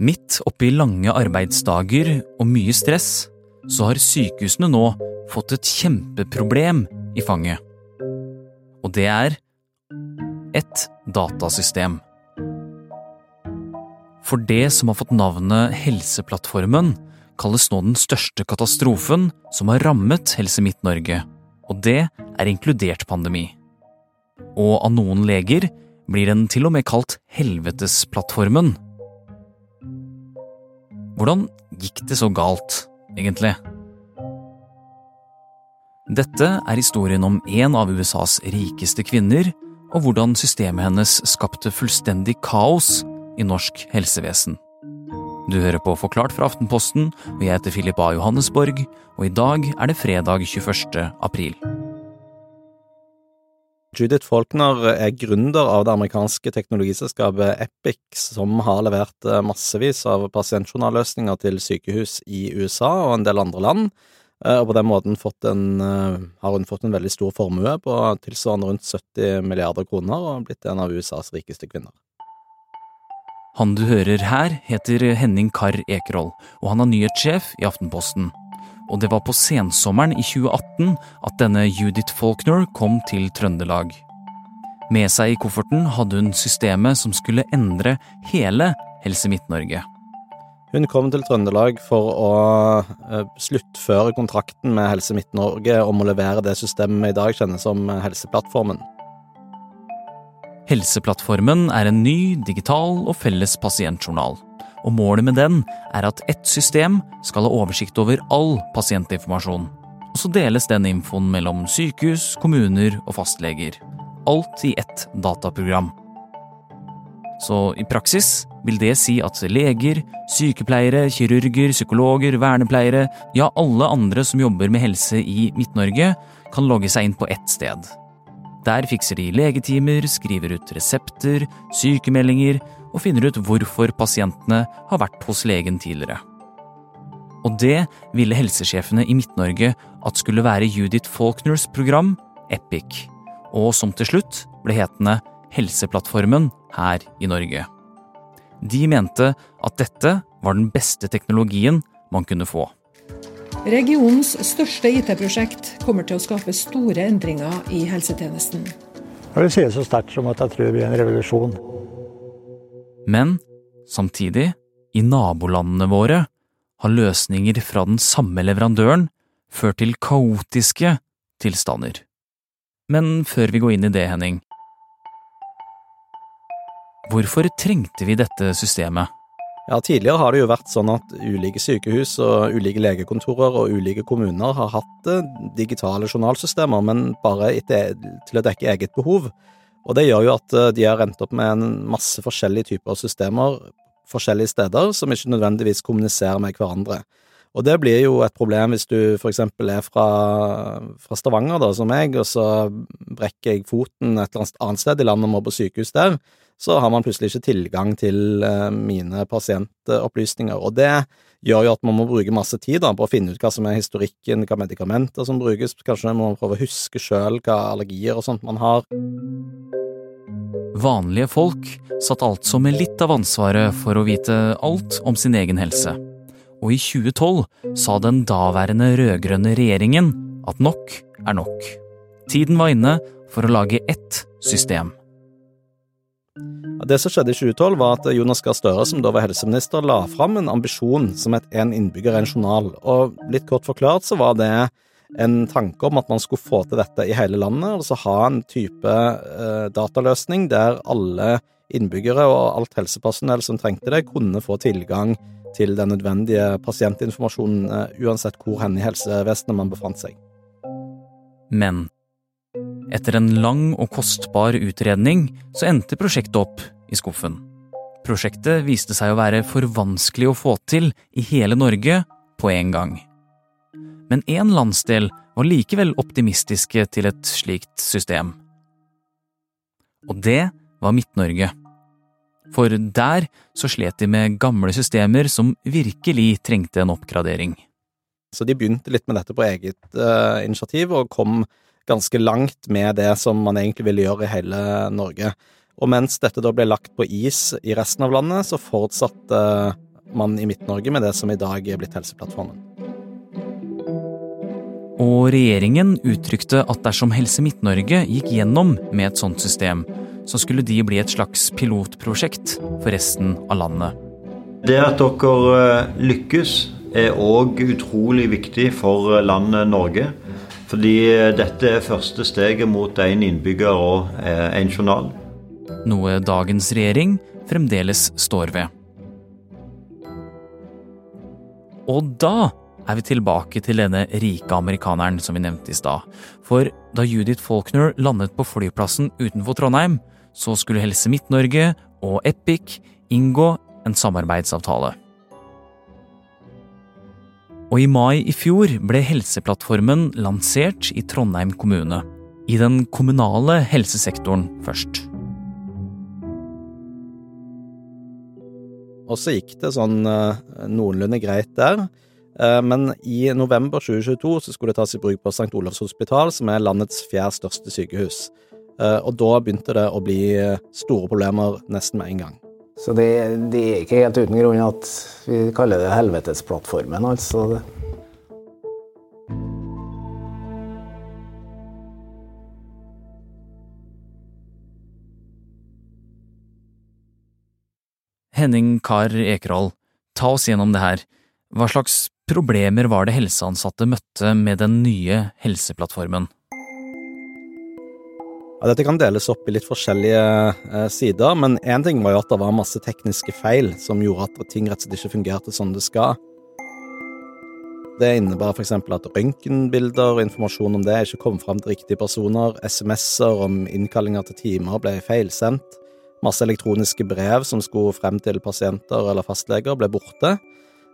Midt oppi lange arbeidsdager og mye stress, så har sykehusene nå fått et kjempeproblem i fanget. Og det er et datasystem. For det som har fått navnet Helseplattformen, kalles nå den største katastrofen som har rammet Helse Midt-Norge, og det er inkludert pandemi. Og av noen leger blir den til og med kalt Helvetesplattformen. Hvordan gikk det så galt, egentlig? Dette er historien om en av USAs rikeste kvinner, og hvordan systemet hennes skapte fullstendig kaos i norsk helsevesen. Du hører på Forklart fra Aftenposten, og jeg heter Philip A. Johannesborg, og i dag er det fredag 21. april. Judith Faulkner er gründer av det amerikanske teknologiselskapet Epic, som har levert eh, massevis av pasientjournalløsninger til sykehus i USA og en del andre land, eh, og på den måten en, eh, har hun fått en veldig stor formue på tilsvarende rundt 70 milliarder kroner, og blitt en av USAs rikeste kvinner. Han du hører her, heter Henning Karr Ekerhold, og han er nyhetssjef i Aftenposten og det var på sensommeren i 2018 at denne Judith Faulkner kom til Trøndelag. Med seg i kofferten hadde hun systemet som skulle endre hele Helse Midt-Norge. Hun kom til Trøndelag for å uh, sluttføre kontrakten med Helse Midt-Norge om å levere det systemet vi i dag kjenner som Helseplattformen. Helseplattformen er en ny, digital og felles pasientjournal og målet med den er at ett system skal ha oversikt over all pasientinformasjon. Og så deles den infoen mellom sykehus, kommuner og fastleger. Alt i ett dataprogram. Så i praksis vil det si at leger, sykepleiere, kirurger, psykologer, vernepleiere, ja alle andre som jobber med helse i Midt-Norge, kan logge seg inn på ett sted. Der fikser de legetimer, skriver ut resepter, sykemeldinger og finner ut hvorfor pasientene har vært hos legen tidligere. Og det ville helsesjefene i Midt-Norge at skulle være Judith Faulkners program Epic, og som til slutt ble hetende Helseplattformen her i Norge. De mente at dette var den beste teknologien man kunne få. Regionens største IT-prosjekt kommer til å skape store endringer i helsetjenesten. Jeg vil si det så sterkt som at jeg tror det blir en revolusjon. Men samtidig, i nabolandene våre, har løsninger fra den samme leverandøren ført til kaotiske tilstander. Men før vi går inn i det, Henning, hvorfor trengte vi dette systemet? Ja, Tidligere har det jo vært sånn at ulike sykehus og ulike legekontorer og ulike kommuner har hatt eh, digitale journalsystemer, men bare til å dekke eget behov. Og det gjør jo at eh, de har endt opp med en masse forskjellige typer systemer forskjellige steder som ikke nødvendigvis kommuniserer med hverandre. Og det blir jo et problem hvis du for eksempel er fra, fra Stavanger, da, som meg, og så brekker jeg foten et eller annet sted i landet og må på sykehus der, så har man plutselig ikke tilgang til uh, mine pasientopplysninger. Og det gjør jo at man må bruke masse tid da, på å finne ut hva som er historikken, hva medikamenter som brukes, kanskje man må prøve å huske sjøl hva allergier og sånt man har. Vanlige folk satt altså med litt av ansvaret for å vite alt om sin egen helse. Og i 2012 sa den daværende rød-grønne regjeringen at nok er nok. Tiden var inne for å lage ett system. Det som skjedde i 2012, var at Jonas Gahr Støre, som da var helseminister, la fram en ambisjon som het én innbygger, en journal. Og litt kort forklart så var det en tanke om at man skulle få til dette i hele landet, altså ha en type eh, dataløsning der alle innbyggere og alt helsepersonell som trengte det, kunne få tilgang til den nødvendige pasientinformasjonen eh, uansett hvor hen i helsevesenet man befant seg. Men etter en lang og kostbar utredning så endte prosjektet opp i skuffen. Prosjektet viste seg å være for vanskelig å få til i hele Norge på en gang men én landsdel var likevel optimistiske til et slikt system. Og det var Midt-Norge. For der så slet de med gamle systemer som virkelig trengte en oppgradering. Så de begynte litt med dette på eget uh, initiativ, og kom ganske langt med det som man egentlig ville gjøre i hele Norge. Og mens dette da ble lagt på is i resten av landet, så fortsatte man i Midt-Norge med det som i dag er blitt Helseplattformen. Og regjeringen uttrykte at dersom Helse Midt-Norge gikk gjennom med et sånt system, så skulle de bli et slags pilotprosjekt for resten av landet. Det at dere eh, lykkes er òg utrolig viktig for landet Norge. Fordi eh, dette er første steget mot én innbygger og én eh, journal. Noe dagens regjering fremdeles står ved. Og da er vi tilbake til denne rike amerikaneren som vi nevnte i stad. For da Judith Faulkner landet på flyplassen utenfor Trondheim, så skulle Helse Midt-Norge og Epic inngå en samarbeidsavtale. Og i mai i fjor ble Helseplattformen lansert i Trondheim kommune. I den kommunale helsesektoren først. Og så gikk det sånn eh, noenlunde greit der. Eh, men i november 2022 så skulle det tas i bruk på St. Olavs hospital, som er landets fjerde største sykehus. Eh, og da begynte det å bli store problemer nesten med en gang. Så det, det er ikke helt uten grunn at vi kaller det helvetesplattformen, altså. Henning Kar Ekerhold, ta oss gjennom det her. Hva slags problemer var det helseansatte møtte med den nye helseplattformen? Ja, dette kan deles opp i litt forskjellige eh, sider, men én ting var jo at det var masse tekniske feil som gjorde at ting rett og slett ikke fungerte som det skal. Det innebar f.eks. at røntgenbilder og informasjon om det ikke kom fram til riktige personer, SMS-er om innkallinger til timer ble feilsendt, Masse elektroniske brev som skulle frem til pasienter eller fastleger, ble borte.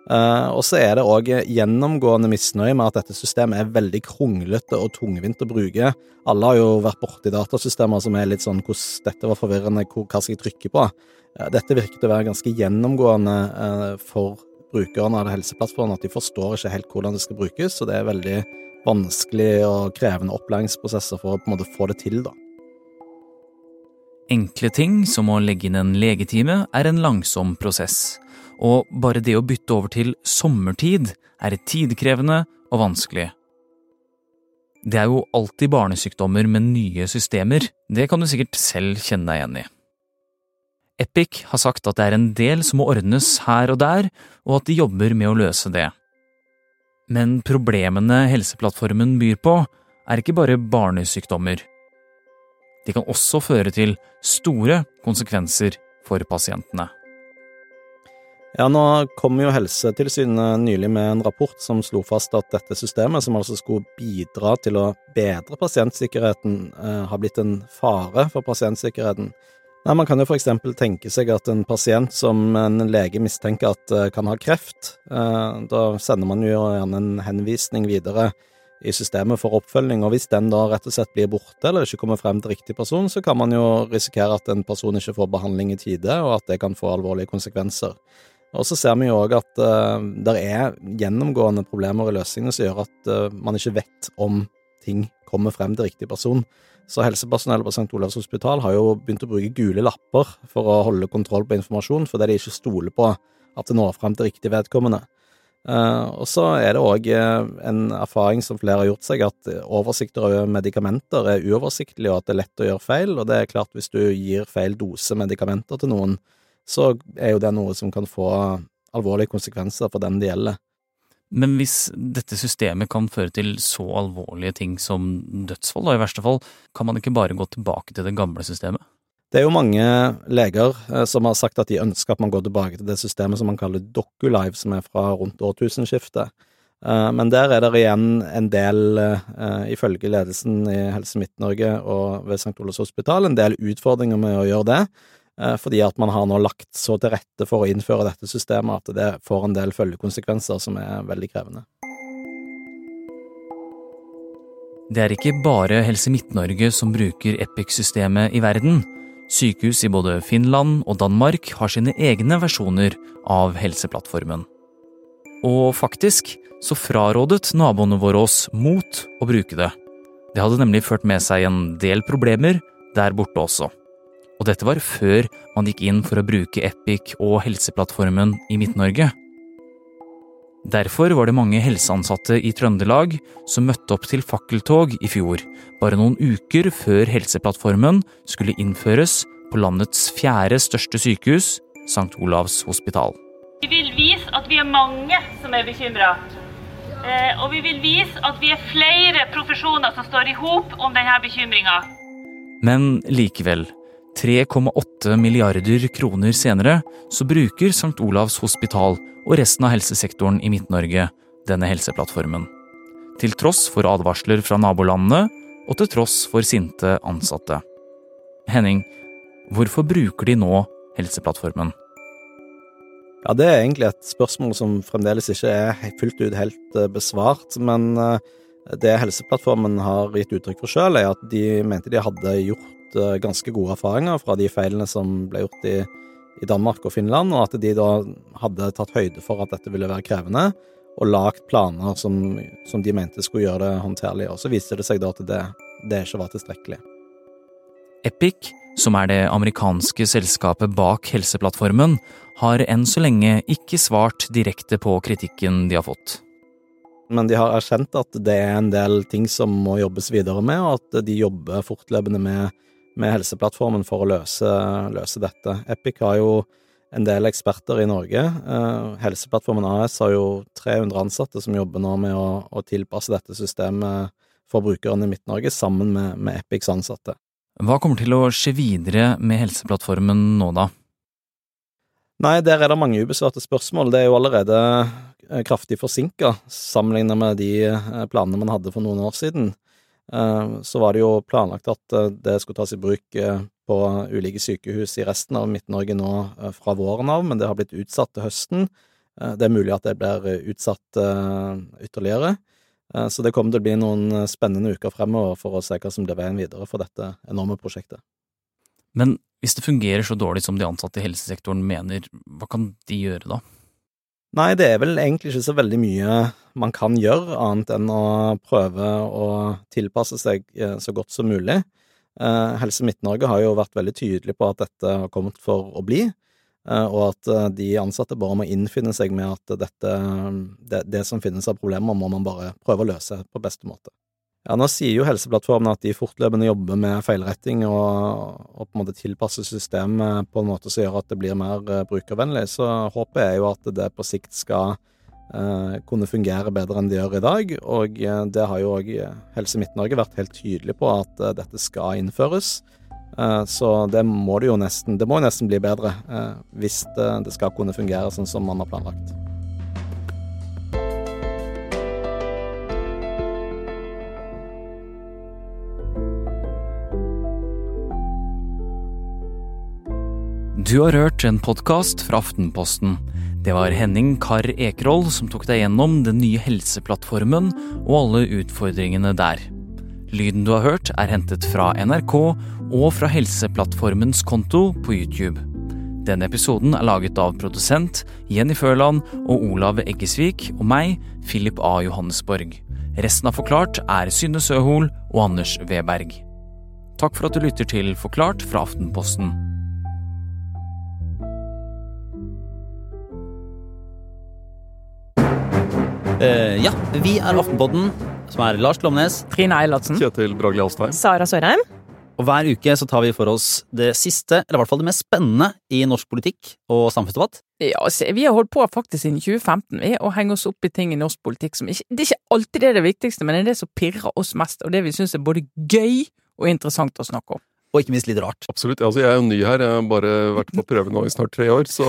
Uh, og så er det òg gjennomgående misnøye med at dette systemet er veldig kronglete og tungvint å bruke. Alle har jo vært borti datasystemer som er litt sånn hvordan dette var forvirrende, hva skal jeg trykke på? Uh, dette virket å være ganske gjennomgående uh, for brukerne av Helseplattformen, at de forstår ikke helt hvordan det skal brukes, så det er veldig vanskelig og krevende opplæringsprosesser for å på en måte få det til, da. Enkle ting som å legge inn en legetime er en langsom prosess, og bare det å bytte over til sommertid er tidkrevende og vanskelig. Det er jo alltid barnesykdommer med nye systemer, det kan du sikkert selv kjenne deg igjen i. Epic har sagt at det er en del som må ordnes her og der, og at de jobber med å løse det. Men problemene Helseplattformen byr på, er ikke bare barnesykdommer. De kan også føre til store konsekvenser for pasientene. Ja, Nå kom jo Helsetilsynet nylig med en rapport som slo fast at dette systemet, som altså skulle bidra til å bedre pasientsikkerheten, eh, har blitt en fare for pasientsikkerheten. Nei, Man kan jo f.eks. tenke seg at en pasient som en lege mistenker at eh, kan ha kreft, eh, da sender man jo gjerne en henvisning videre i systemet for oppfølging, og hvis den da rett og slett blir borte eller ikke kommer frem til riktig person, så kan man jo risikere at en person ikke får behandling i tide, og at det kan få alvorlige konsekvenser. Og så ser vi jo òg at uh, det er gjennomgående problemer i løsningene som gjør at uh, man ikke vet om ting kommer frem til riktig person. Så helsepersonellet på St. Olavs hospital har jo begynt å bruke gule lapper for å holde kontroll på informasjon, fordi de ikke stoler på at det når frem til riktig vedkommende. Uh, og så er det òg uh, en erfaring som flere har gjort seg, at oversikter over medikamenter er uoversiktlig, og at det er lett å gjøre feil. Og det er klart, hvis du gir feil dose medikamenter til noen, så er jo det noe som kan få alvorlige konsekvenser for den det gjelder. Men hvis dette systemet kan føre til så alvorlige ting som dødsfall, da i verste fall, kan man ikke bare gå tilbake til det gamle systemet? Det er jo mange leger eh, som har sagt at de ønsker at man går tilbake til det systemet som man kaller DocuLive, som er fra rundt årtusenskiftet. Eh, men der er det igjen en del, eh, ifølge ledelsen i Helse Midt-Norge og ved St. Olavs hospital, en del utfordringer med å gjøre det. Fordi at man har nå lagt så til rette for å innføre dette systemet at det får en del følgekonsekvenser som er veldig krevende. Det er ikke bare Helse Midt-Norge som bruker Epic-systemet i verden. Sykehus i både Finland og Danmark har sine egne versjoner av Helseplattformen. Og faktisk så frarådet naboene våre oss mot å bruke det. Det hadde nemlig ført med seg en del problemer der borte også. Og dette var før man gikk inn for å bruke Epic og Helseplattformen i Midt-Norge. Derfor var det mange helseansatte i Trøndelag som møtte opp til fakkeltog i fjor, bare noen uker før Helseplattformen skulle innføres på landets fjerde største sykehus, St. Olavs hospital. Vi vil vise at vi er mange som er bekymra. Eh, og vi vil vise at vi er flere profesjoner som står i hop om denne bekymringa. Men likevel, 3,8 milliarder kroner senere, så bruker St. Olavs hospital og resten av helsesektoren i Midt-Norge denne helseplattformen. Til tross for advarsler fra nabolandene, og til tross for sinte ansatte. Henning, hvorfor bruker de nå Helseplattformen? Ja, Det er egentlig et spørsmål som fremdeles ikke er fullt ut helt eh, besvart. Men eh, det Helseplattformen har gitt uttrykk for sjøl, er at de mente de hadde gjort eh, ganske gode erfaringer fra de feilene som ble gjort i, i Danmark og Finland, og at de da hadde tatt høyde for at dette ville være krevende, og lagd planer som, som, de mente skulle gjøre det håndterlig. Og så viste det seg da at det, det ikke var tilstrekkelig. Epic, som er det amerikanske selskapet bak Helseplattformen, har enn så lenge ikke svart direkte på kritikken de har fått. Men de har erkjent at det er en del ting som må jobbes videre med, og at de jobber fortløpende med, med Helseplattformen for å løse, løse, dette. Epic har jo en del eksperter i Norge. Eh, Helseplattformen AS har jo 300 ansatte som jobber nå med å, å tilpasse dette systemet for brukerne i Midt-Norge, sammen med, med Epics ansatte. Hva kommer til å skje videre med Helseplattformen nå, da? Nei, der er det mange ubesvarte spørsmål. Det er jo allerede eh, kraftig forsinka sammenlignet med de eh, planene man hadde for noen år siden. Eh, så var det jo planlagt at det skulle tas i bruk på ulike sykehus i resten av Midt-Norge nå fra våren av, men det har blitt utsatt til høsten. Det er mulig at det blir utsatt ytterligere. Så det kommer til å bli noen spennende uker fremover for å se hva som blir veien videre for dette enorme prosjektet. Men hvis det fungerer så dårlig som de ansatte i helsesektoren mener, hva kan de gjøre da? Nei, det er vel egentlig ikke så veldig mye man kan gjøre, annet enn å prøve å tilpasse seg eh, så godt som mulig. Eh, Helse Midt-Norge har jo vært veldig tydelig på at dette har kommet for å bli, eh, og at de ansatte bare må innfinne seg med at dette, det, det som finnes av problemer, må man bare prøve å løse på beste måte. Ja, Nå sier jo Helseplattformen at de fortløpende jobber med feilretting og, og på en måte tilpasser systemet på en måte som gjør at det blir mer uh, brukervennlig. Så håpet er jo at det på sikt skal eh, kunne fungere bedre enn det gjør i dag. Og uh, det har jo òg Helse Midt-Norge vært helt tydelig på at dette skal innføres. Så det må det jo nesten, det må nesten bli bedre hvis det, det skal kunne fungere sånn som man har planlagt. Du har hørt en podkast fra Aftenposten. Det var Henning Karr Ekerhold som tok deg gjennom den nye Helseplattformen og alle utfordringene der. Lyden du har hørt, er hentet fra NRK og fra Helseplattformens konto på YouTube. Denne episoden er laget av produsent Jenny Førland og Olav Eggesvik og meg, Philip A. Johannesborg. Resten av Forklart er Synne Søhol og Anders Weberg. Takk for at du lytter til Forklart fra Aftenposten. Uh, ja, vi er Aftenpodden, som er Lars Glomnes. Trine Eilertsen. Kjetil Bragli Alstheim. Sara Sørheim. Og hver uke så tar vi for oss det siste, eller i hvert fall det mest spennende, i norsk politikk og samfunnsdebatt. Ja, se, vi har holdt på faktisk siden 2015 vi, å henge oss opp i ting i norsk politikk som ikke Det er ikke alltid det, er det viktigste, men det er det som pirrer oss mest, og det vi syns er både gøy og interessant å snakke om og ikke minst litt rart. Absolutt. Altså, jeg er jo ny her, jeg har bare vært på prøve nå i snart tre år, så,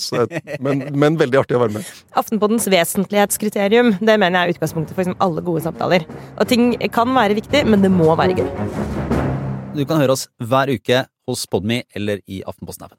så jeg, men, men, veldig artig å være med. Aftenpoddens vesentlighetskriterium, det mener jeg er utgangspunktet for liksom alle gode samtaler. Og ting kan være viktig, men det må være gøy. Du kan høre oss hver uke hos Podme eller i Aftenposten-appen.